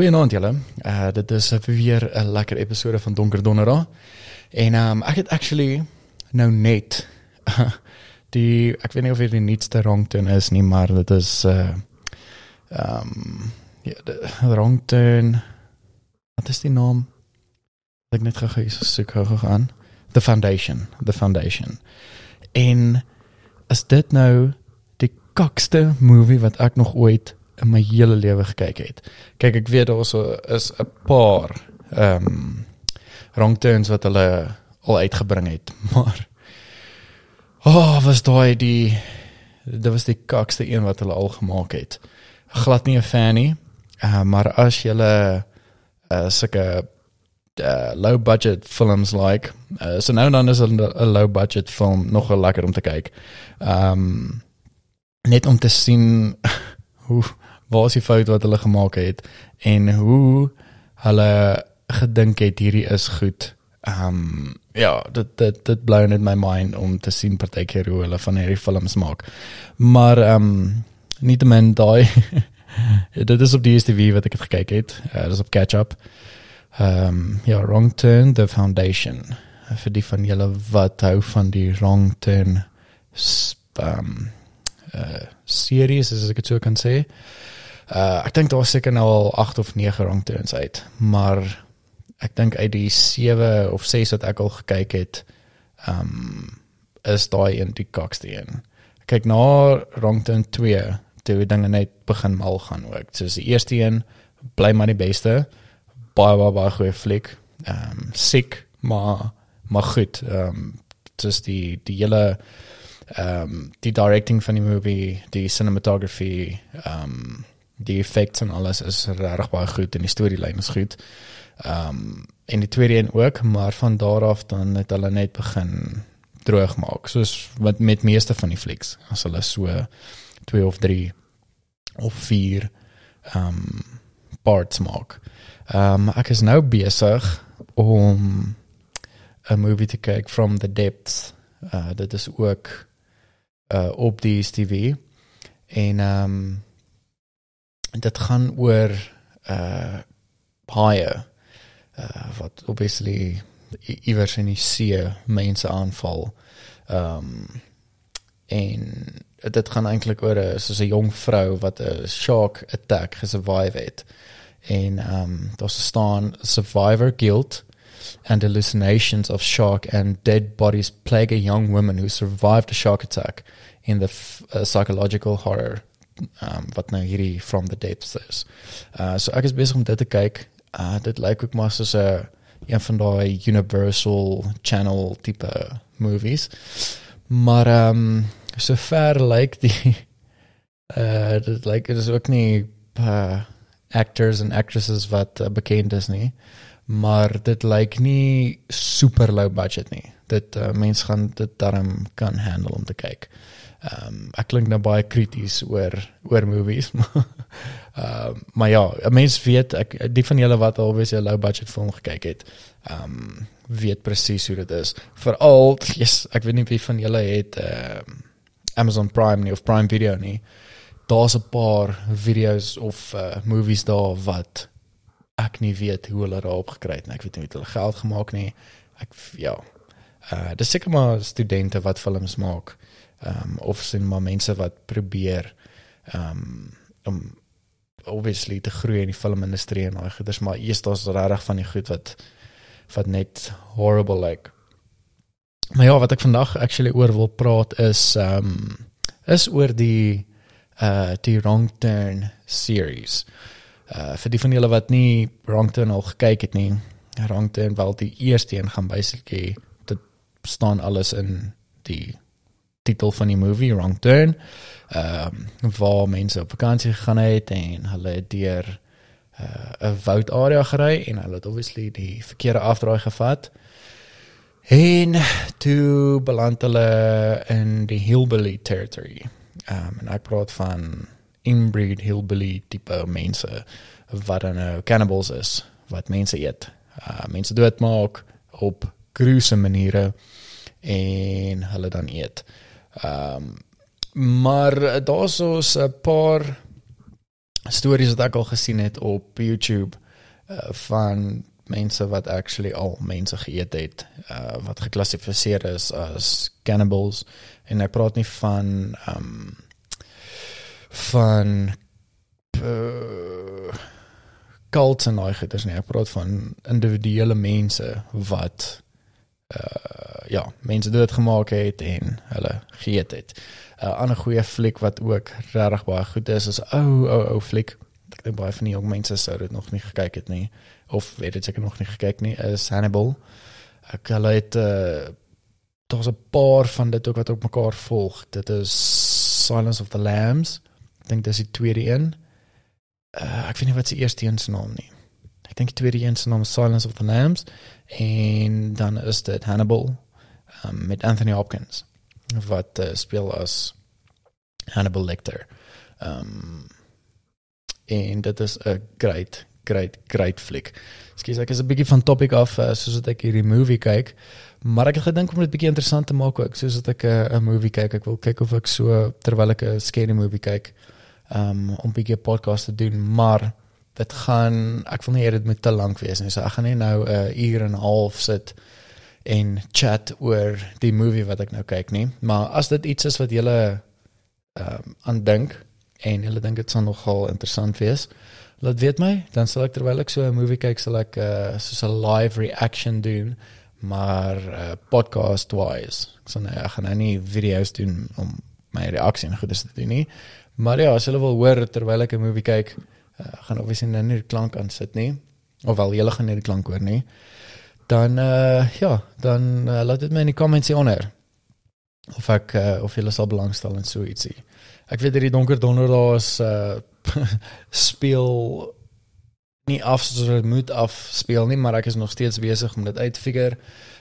goeienaand julle. Uh dit is weer 'n lekker episode van Donker Donderdag. En um ek het actually nou net die ek weet nie of dit die nuutste ringtone is nie, maar dit is uh um ja, die ringtone Wat is die naam? Ek net gou hier soek gou gaan. The Foundation, The Foundation. En is dit nou die kakste movie wat ek nog ooit in my hele lewe gekyk het. Kyk, ek weet daar is 'n paar ehm um, wrongturns wat hulle al uitgebring het, maar oh, was daai die dit was die kakste een wat hulle al gemaak het. Glad nie 'n fan nie. Uh, maar as jy 'n uh, sulke uh, low budget films like uh, so nou dan is 'n low budget film nog lekker om te kyk. Ehm um, net om te sien hoe waar is die fout wat hulle gemaak het en hoe hulle gedink het hierdie is goed. Ehm um, ja, dit dit dit bly net my mind om te sien partykeer hoe hulle van hierdie films maak. Maar ehm um, nie te men daai dit is op die STV wat ek het gekyk het. Uh, dit is op catch up. Ehm um, ja, wrong turn the foundation. Vir die van julle wat hou van die wrong turn ehm um, uh series as ek dit sou kan sê. Uh ek dink daar seker nou al 8 of 9 rangturns uit, maar ek dink uit die 7 of 6 wat ek al gekyk het, um is daai een die kakste een. Kyk na rangturn 2, toe dinge net begin mal gaan ook. So die eerste een bly maar die beste. Baie baie baie goeie fliek. Um sick, maar maar goed. Um dis die die hele ehm um, die directing van die movie, die cinematography, ehm um, die effekte en alles is regtig baie goed en die storielyn is goed. Ehm um, en die tweede een ook, maar van daar af dan het hulle net begin droog maak. Soos wat met meeste van die flieks, as hulle so 2 of 3 of 4 ehm um, parts maak. Ehm um, ek is nou besig om 'n movie te kyk from the depths. Uh dit is ook uh op die TV en ehm um, dit gaan oor uh baie uh wat obviously iewers in die see mense aanval. Ehm um, en dit gaan eintlik oor 'n soos 'n jong vrou wat 'n shark attack gesurvive het. En ehm um, daar staan survivor guilt and hallucinations of shark and dead bodies plague a young woman who survived a shark attack in the uh, psychological horror um, wat nou hierdie from the depths is. Uh so ek is besig om dit te kyk. Uh dit lyk ook maar soos 'n een van daai Universal Channel tipe movies. Maar ehm um, so ver lyk die uh dit lyk dit is ook nie uh actors en actresses wat uh, bekend is nie. Maar dit lyk nie super low budget nie. Dit uh, mense gaan dit daarom kan handle om te kyk. Ehm um, ek klink nou baie krities oor oor movies. Ehm um, maar ja, mense weet ek die van julle wat alwees 'n low budget film gekyk het, ehm um, weet presies hoe dit is. Veral, yes, ek weet nie wie van julle het ehm uh, Amazon Prime nie of Prime Video nie. Daar's 'n paar video's of uh, movies daar wat ek nie weet hoe hulle daarop gekry het nie. Ek weet nie hoe hulle geld gemaak nie. Ek ja. Uh dis seker maar studente wat films maak um, of sien maar mense wat probeer um, om obviously te groei in die filmindustrie en daai goeders maar eers daar's regtig van die goed wat wat net horrible like maar ja wat ek vandag actually oor wil praat is um is oor die uh die wrong turn series. Uh vir die van julle wat nie wrong turn al gekyk het nie wrong turn wel die eerste een gaan basically dit staan alles in die titel van die movie Wrong Turn. Ehm um, waar mense op vakansie gegaan het en hulle het deur uh, 'n woudarea gery en hulle het obviously die verkeerde afdraai gevat. En toe beland hulle in die hillbilly territory. Ehm um, en ek praat van inbreed hillbilly tipe mense wat dan nou cannibals is, wat mense eet. Uh mense doodmaak op gruesome maniere en hulle dan eet. Ehm um, maar daar's ons 'n paar stories wat ek al gesien het op YouTube uh, van mense wat actually al mense geëet het uh, wat geklassifiseer is as cannibals. En ek praat nie van ehm um, van uh, cults en daai goeders nie. Ek praat van individuele mense wat uh ja mense dood gemaak het en hulle geëet het 'n uh, ander goeie fliek wat ook regtig baie goed is is ou oh, ou oh, ou fliek ek dink baie van die jong mense sou dit nog nie gekyk het nie of weet dit seker nog nie gekyk nie is Hannibal. Ek hulle het uh daar's 'n paar van dit ook wat op mekaar volg. Dit is Silence of the Lambs. Ek dink dis die tweede een. Uh ek weet nie wat se eerste een se naam nie. Ek dink die tweede een se naam is Silence of the Lambs en dan is dit Hannibal um, met Anthony Hopkins wat uh, speel as Hannibal Lecter. Um en dit is 'n great great great fliek. Skus ek is 'n bietjie van topic af uh, soos ek hierdie movie kyk, maar ek het gedink om dit bietjie interessant te maak ook soos ek eh, 'n uh, movie kyk. Ek wil kyk of ek so terwyl ek 'n scary movie kyk, um om bietjie 'n podcast te doen, maar dit gaan ek wil nie dit moet te lank wees nie. So ek gaan nie nou 'n uh, uur en 'n half sit en chat oor die movie wat ek nou kyk nie. Maar as dit iets is wat julle ehm um, aan dink en julle dink dit sal nogal interessant wees, laat weet my, dan sal ek terwyl ek so 'n movie kyk, sal ek uh, soos 'n live reaction doen, maar uh, podcast wise. Ek sal nou ek gaan nou nie video's doen om my reaksie en goeie te doen nie. Maar ja, as hulle wil hoor terwyl ek 'n movie kyk, uh, gaan obviously nou die klank aan sit nie. Of wel julle gaan die klank hoor nie. Dan uh, ja, dan uh, laat dit my in die comments onder. Of ek uh, of julle sal belangstel in so ietsie. Ek weet hierdie donker donderdag is uh speel nie af soos dit moet af speel nie, maar ek is nog steeds besig om dit uit te figure.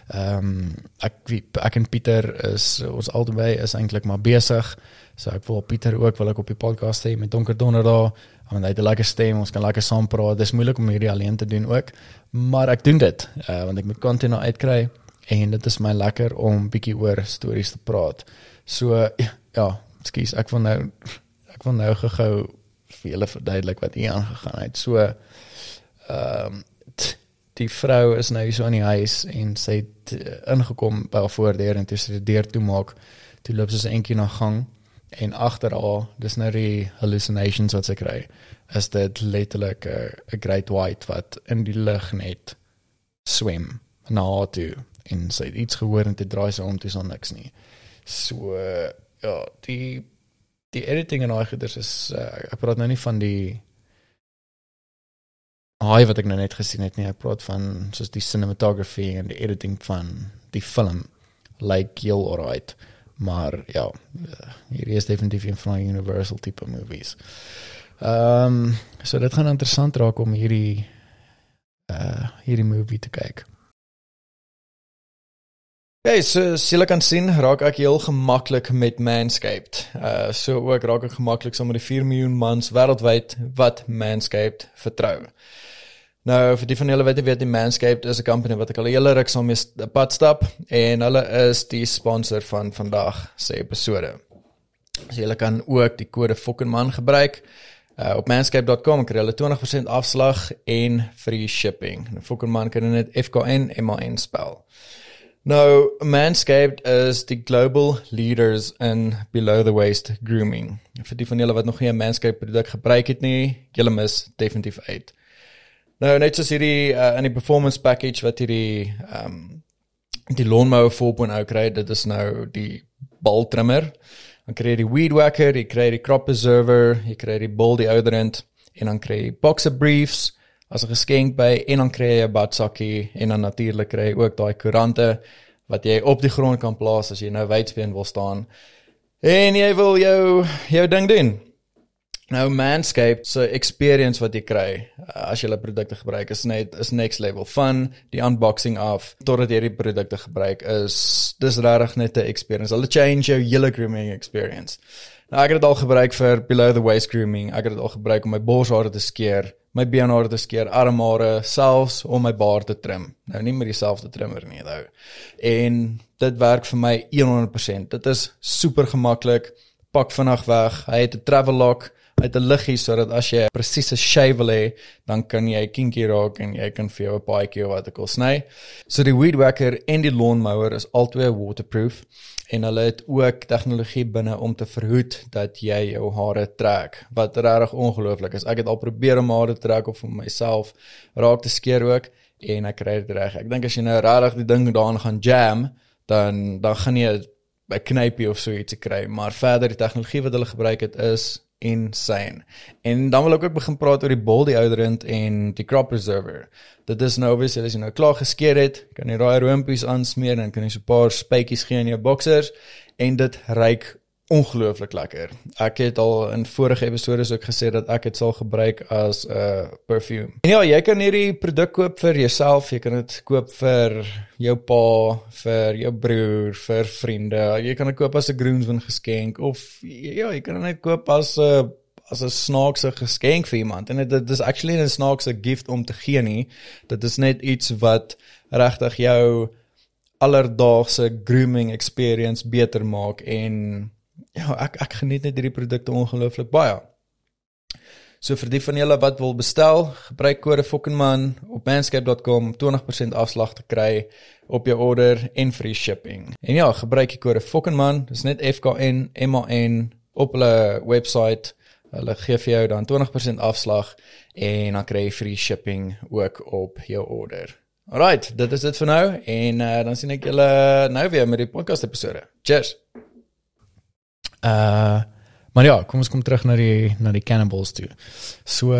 Ehm um, ek ek en Pieter is ons albei is eintlik maar besig. So ek wil Pieter ook wil ek op die podcast hê met Donker Donderdag want hy het 'n lekker stem, ons kan lekker saam praat. Dis moeilik om hierdie alleen te doen ook, maar ek doen dit uh, want ek moet content nou uitkry en dit is my lekker om bietjie oor stories te praat. So ja, skus, ek wil nou ek wil nou gou vir julle verduidelik wat hier aangegaan het. So ehm um, die vrou is nou so in die huis en sy het ingekom by haar voordeur en toe sy die deur toemaak, toe loop sy 'n entjie na gang en agter haar, dis nou die hallucinations wat sy kry. Is dit letterlik 'n great white wat in die lug net swem na haar toe en sy het iets gehoor en dit draai sy om toe son niks nie. So ja, die die editing en daai goeders is uh, ek praat nou nie van die haai wat ek nou net gesien het nie ek praat van soos die cinematography en die editing van die film like heel alright maar ja uh, hier is definitief een van die universal tipe movies ehm um, so dit gaan interessant raak om hierdie uh hierdie movie te kyk Okay, so sien kan sien raak ek heel gemaklik met Manscaped. Uh so ook raak ek gemaklik saam met die 4 miljoen mans wêreldwyd wat Manscaped vertrou. Nou vir die van julle wat weet die Manscaped is 'n company wat ek al 'n hele ruk saam mee pad stap en hulle is die sponsor van vandag se episode. So julle kan ook die kode FOKKENMAN gebruik. Uh, op manscaped.com kry jy 20% afslag en free shipping. Nou FOKKENMAN kan dit F K N M A N spel. Nou, Manscaped is die global leaders in below the waist grooming. Vir die van julle wat nog nie 'n Manscaped produk gebruik het nie, julle mis definitief uit. Nou, net soos hierdie uh, in die performance package wat hierdie ehm um, die lawnmower 4.0 kry, dit is nou die bal trimmer. Dan kry jy die weed whacker, jy kry die crop preserver, jy kry die ball deodorant en dan kry jy boxer briefs as 'n geskenk by en dan kry jy 'n badsakkie en dan natuurlik kry jy ook daai koerante wat jy op die grond kan plaas as jy nou wydspeen wil staan. En jy wil jou jou ding doen. Nou Manscaped se experience wat jy kry uh, as jy hulle produkte gebruik is net is next level van die unboxing af totdat jy die produkte gebruik is dis regtig net 'n experience. Hulle change jou hele grooming experience. Nou ek het dit al gebruik vir below the waist grooming. Ek het dit al gebruik om my borshare te skeer my beenhare te skeer, armhare, selfs om my baard te trim. Nou nie met dieselfde trimmer nie, nou. En dit werk vir my 100%. Dit is super gemaklik. Pak vinnig weg. Hy het 'n travel lock uit 'n liggie sodat as jy presiese shave wil hê, dan kan jy kinky raak en jy kan vir jou 'n paadjie of wat ek al sny. So die weed whacker en die lawnmower is albei waterproof en hulle het ook tegnologie binne om te verhoed dat jy jou hare trek wat regtig ongelooflik is. Ek het al probeer om hare trek of vir myself raak te skeer ook en ek kry dit reg. Ek dink as jy nou regtig die ding daarin gaan jam, dan dan gaan jy 'n knypie of so iets kry, maar verder die tegnologie wat hulle gebruik het is insane. En dan wil ek ook begin praat oor die bol deodorant en die crop preserver. Dit is nou obviously as jy nou klaar geskeer het, kan jy daai roompies aansmeer en kan jy so 'n paar spuitjies gee in jou boksers en dit ryk ongelooflik lekker. Ek het al in vorige episode ook gesê dat ek dit sal gebruik as 'n uh, perfume. En ja, jy kan hierdie produk koop vir jouself, jy kan dit koop vir jou pa, vir jou broer, vir vriende. Jy kan dit koop as 'n groomsman geskenk of ja, jy kan dit net koop as 'n uh, as 'n snaakse geskenk vir iemand. En dit dit is actually 'n snaakse gift om te gee nie. Dit is net iets wat regtig jou alledaagse grooming experience beter maak en ja, ek ek geniet net hierdie produkte ongelooflik baie. So vir die van julle wat wil bestel, gebruik kode FOKKENMAN op manscape.com 20% afslag te kry op jou order en free shipping. En ja, gebruik die kode FOKKENMAN, dis net F K N M A N op hulle webwerf. Hulle gee vir jou dan 20% afslag en dan kry jy free shipping ook op jou order. Alrite, dit is dit vir nou en uh, dan sien ek julle nou weer met die podcast episode. Cheers. Uh maar ja, kom ons kom terug na die na die cannibals toe. So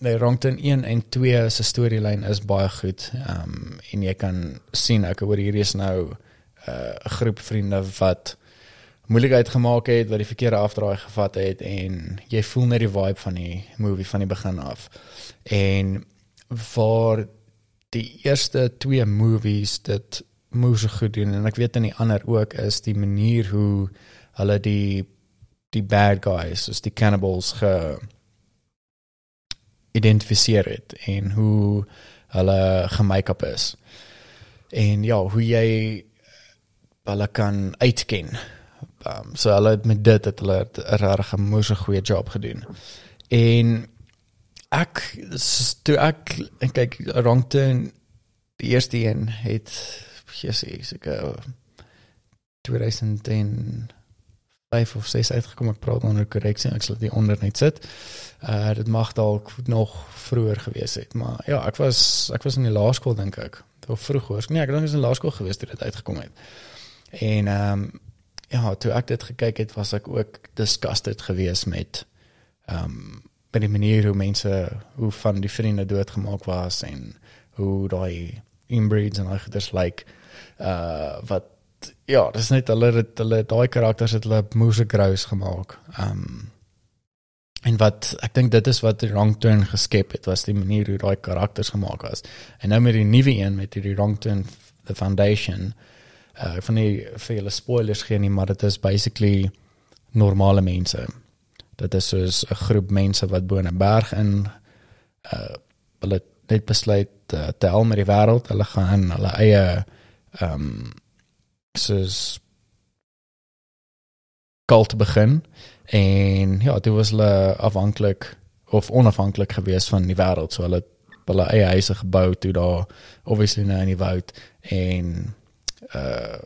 die Rongton 1 en 2 se storielyn is baie goed. Ehm um, en jy kan sien ek hoor hierdie is nou uh, 'n uh, groep vriende wat moeilikheid gemaak het, wat die verkeerde afdraai gevat het en jy voel net die vibe van die movie van die begin af. En vir die eerste twee movies dit moes goed doen en ek weet in die ander ook is die manier hoe hulle die die bad guys, soos die cannibals ge identifiseer het en hoe hulle gemake-up is. En ja, hoe jy hulle kan uitken. Um, so hulle het met dit het hulle 'n regtig moeë goeie job gedoen. En ek toe ek kyk Rongton die eerste een het gesê seker 2010 5 of 6 uitgekom. Ek praat onder korreksie. Ek sal dit onder net sit. Uh dit mag dalk nog vroeër gewees het, maar ja, ek was ek was in die laerskool dink ek. Of vroeg hoor. Nee, ek dink ek was in laerskool gewees toe dit uitgekom het. En ehm um, ja, toe ek dit gekyk het, was ek ook disgusted geweest met ehm um, by die manier hoe mense hoe van die vriende doodgemaak was en hoe daai inbreeds en hy geders lyk like, uh wat ja, dis net hulle het hulle daai karakters het hulle moeë grous gemaak. Ehm um, en wat ek dink dit is wat die wrong turn geskep het was die manier hoe daai karakters gemaak is. En nou met die nuwe een met die wrong turn the foundation uh van die vir julle spoilers gee nie, maar dit is basically normale mense. Dit is soos 'n groep mense wat bo in 'n berg in uh hulle net besluit uh, te al met die wêreld. Hulle gaan hulle eie ehm um, soos cult begin en ja, dit was hulle afhanklik of onafhanklik geweest van die wêreld. So hulle hulle eie huise gebou toe daar obviously nou in die woud en uh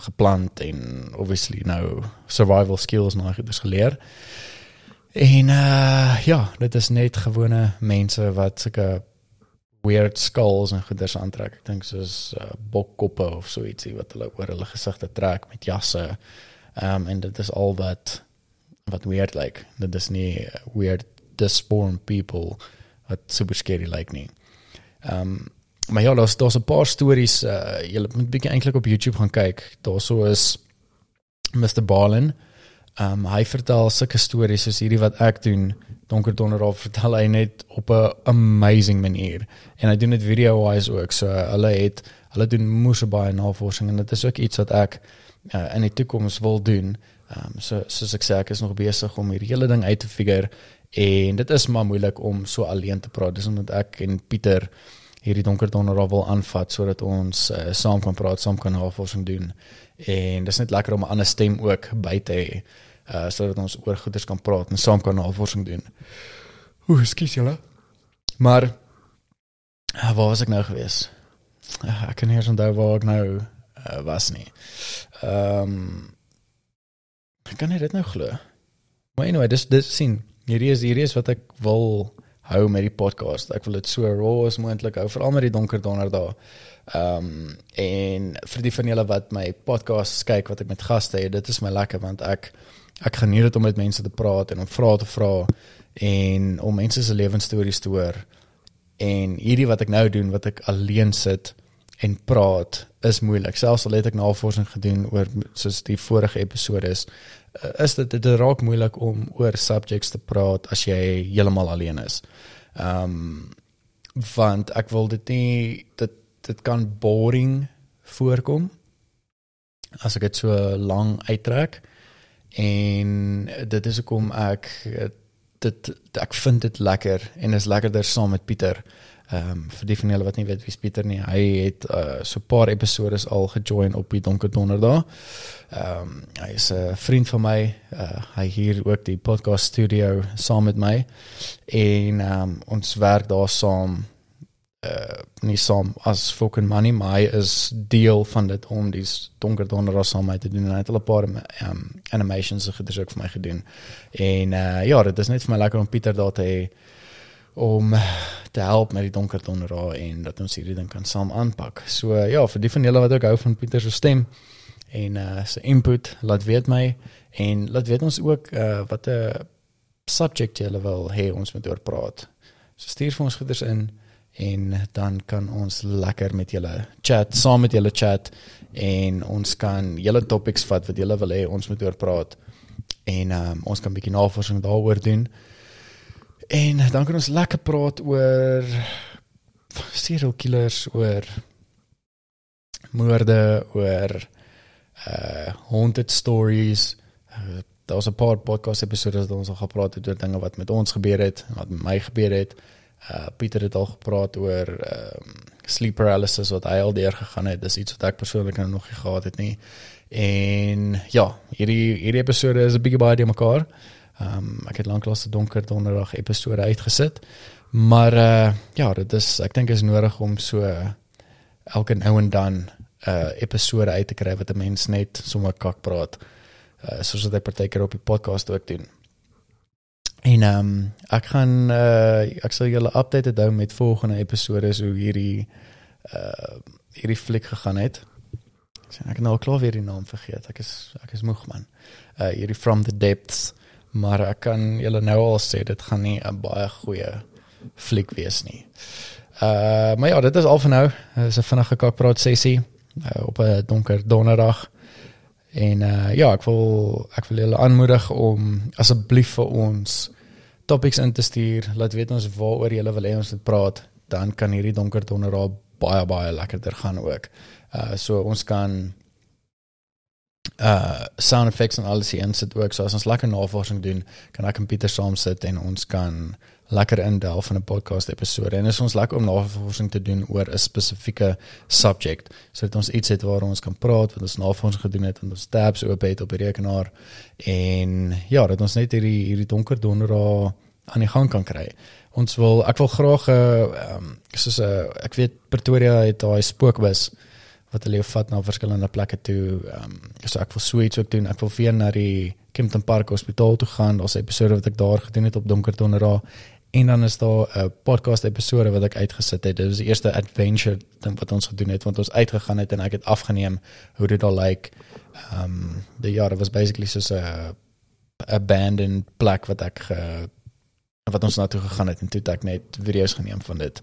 geplant en obviously nou survival skills nou het geleer. En uh ja, dit is net gewone mense wat sulke weird skulls en goeders aantrek. Ek dink soos uh, bokkoppe of so ietsie wat hulle oor hulle gesigte trek met jasse. Ehm um, en dit is al wat wat weird like. Dit is nie weird disform people wat super scary like nie. Ehm um, maar ja, daar's daar's 'n paar stories uh jy moet bietjie eintlik op YouTube gaan kyk. Daar so is Mr. Barlin. Ehm um, hy vertel sulke stories soos hierdie wat ek doen donker donderdag vertel hy net op 'n amazing manier. En hy doen dit video wise ook so hulle het hulle doen moeë baie navorsing en dit is ook iets wat ek uh, in die toekoms wil doen. Um, so soos ek sê ek is nog besig om hierdie hele ding uit te figure en dit is maar moeilik om so alleen te praat. Dis omdat ek en Pieter hierdie donker donderdag wil aanvat sodat ons uh, saam kan praat saam kan navorsing doen. En dis net lekker om 'n ander stem ook by te hê uh sodat ons oor goeders kan praat en saam kan navorsing doen. Oeh, skus julle. Maar uh, waar was ek nou gewees? Uh, ek kan nie eens onthou waar ek nou uh, was nie. Ehm um, ek kan dit nou glo. Maar anyway, dis dis sien. Hierdie is hierdie is wat ek wil hou met die podcast. Ek wil dit so raw as moontlik hou, veral met die donker donderdae. Ehm um, en vir die van julle wat my podcast kyk wat ek met gaste het, dit is my lekker want ek ek geniet dit om met mense te praat en om vrae te vra en om mense se lewensstories te hoor. En hierdie wat ek nou doen wat ek alleen sit en praat is moeilik. Selfs al het ek navorsing gedoen oor soos die vorige episode is, uh, is dit dit raak moeilik om oor subjects te praat as jy heeltemal alleen is. Ehm um, want ek wil dit nie dit dit kan boring voorkom as ek dit so lank uittrek en dit is hoekom ek dit ek vind dit lekker en is lekkerder saam met Pieter. Ehm um, vir die van julle wat nie weet wie Pieter nie, hy het uh, so 'n paar episode al gejoin op die Donker Donderdag. Ehm um, hy is 'n vriend van my. Uh, hy hier ook die podcast studio saam met my en ehm um, ons werk daar saam uh nie saam as fucking money hy is deel van dit om die donker donderdag saam met te doen en hy het al 'n paar um, animations gedruk vir my gedoen. En uh ja, dit is net vir my lekker om Pieter daar te hê om te help met die donker donderdag en dat ons hierdie ding kan saam aanpak. So ja, vir die van julle wat ook hou van Pieter se stem en uh sy input, laat weet my en laat weet ons ook uh wat 'n subject julle wil hê ons moet oor praat. So stuur vir ons goeders in en dan kan ons lekker met julle chat, saam met julle chat en ons kan julle topics vat wat julle wil hê ons moet oor praat en um, ons kan 'n bietjie navorsing daaroor doen. En dan kan ons lekker praat oor serial killers, oor moorde, oor uh haunted stories. Uh, daar was 'n paar podcast episode wat ons al gepraat het oor dinge wat met ons gebeur het, wat met my gebeur het. Uh Pieter het al gepraat oor ehm um, sleep paralysis wat hy al deur gegaan het. Dis iets wat ek persoonlik nou nog nie gehad het nie. En ja, hierdie hierdie episode is 'n bietjie baie te mekaar. Ehm um, ek het lanklaas 'n donker donderdag episode uitgesit. Maar uh ja, dit is ek dink is nodig om so elke nou en dan 'n uh, episode uit te kry wat 'n mens net sommer kak praat. Uh soos wat ek partykeer op die podcast ook doen. En ehm um, ek gaan uh ek sal julle update hou met volgende episode so hierdie uh hierdie fliek gegaan het. Ek het nou al klaar weer die naam vergeet. Ek is ek is moeg man. Uh hierdie From the Depths maar ek kan julle nou al sê dit gaan nie 'n baie goeie fliek wees nie. Uh maar ja, dit is al vir nou. Dit is 'n vinnige kakpraat sessie uh, op 'n donker donderdag. En uh ja, ek wil ek wil julle aanmoedig om asseblief vir ons topics in te stuur. Laat weet ons waaroor julle wil hê ons moet praat, dan kan hierdie donker donderdag baie baie lekkerder gaan ook. Uh so ons kan uh sound effects en alles hier insit ook. So as ons lekker navorsing doen, kan ek en Pieter saam sit en ons kan lekker in 'n podcast episode. En is ons lekker om navorsing te doen oor 'n spesifieke subject sodat ons iets het waar ons kan praat wat ons navorsing gedoen het en ons tabs oop het op die rekenaar en ja, dat ons net hierdie hierdie donker donderdag aan die gang kan kry. Ons wil ek wil graag 'n uh, um, soos 'n uh, ek weet Pretoria het daai spookbus wat hulle vat na verskillende plekke toe. Ehm um, so ek wil sweets ook doen. Ek wil weer na die Kempton Park Hospitaal toe gaan. Daar's 'n episode wat ek daar gedoen het op Donker Donderdag en dan is daar 'n podcast episode wat ek uitgesit het. Dit was die eerste adventure ding wat ons gedoen het want ons uitgegaan het en ek het afgeneem hoe dit al lyk. Like. Ehm um, die jaar was basically so 'n abandoned plek wat ek ge, wat ons na toe gegaan het en toe het ek net video's geneem van dit.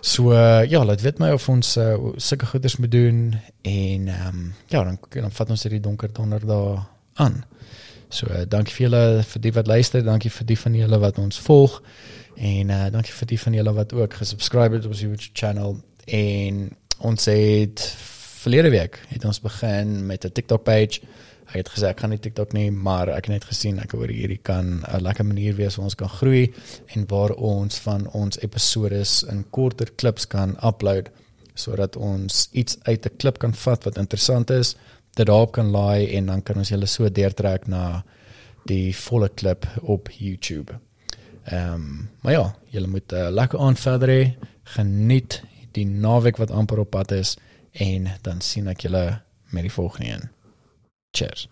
So uh, ja, laat weet my of ons uh, sulke goeders moet doen en ehm um, ja, dan dan vat ons hierdie donker donderdag aan. So uh, dankie vir julle vir die wat luister, dankie vir die van julle wat ons volg en uh, dankie vir die van julle wat ook gesubscribe het op ons YouTube channel en ons het verlede week het ons begin met 'n TikTok page. Ek het gesê ek gaan nie TikTok nie, maar ek het net gesien ek hoor hierdie kan 'n lekker manier wees waar ons kan groei en waar ons van ons episodes in korter klips kan upload sodat ons iets uit 'n klip kan vat wat interessant is, dit daarop kan laai en dan kan ons julle so deurtrek na die volle klip op YouTube. Ehm um, maar ja, julle moet 'n uh, lekker aand verder hê. Geniet die naweek wat amper op pad is en dan sien ek julle met die volgende een. Cheers.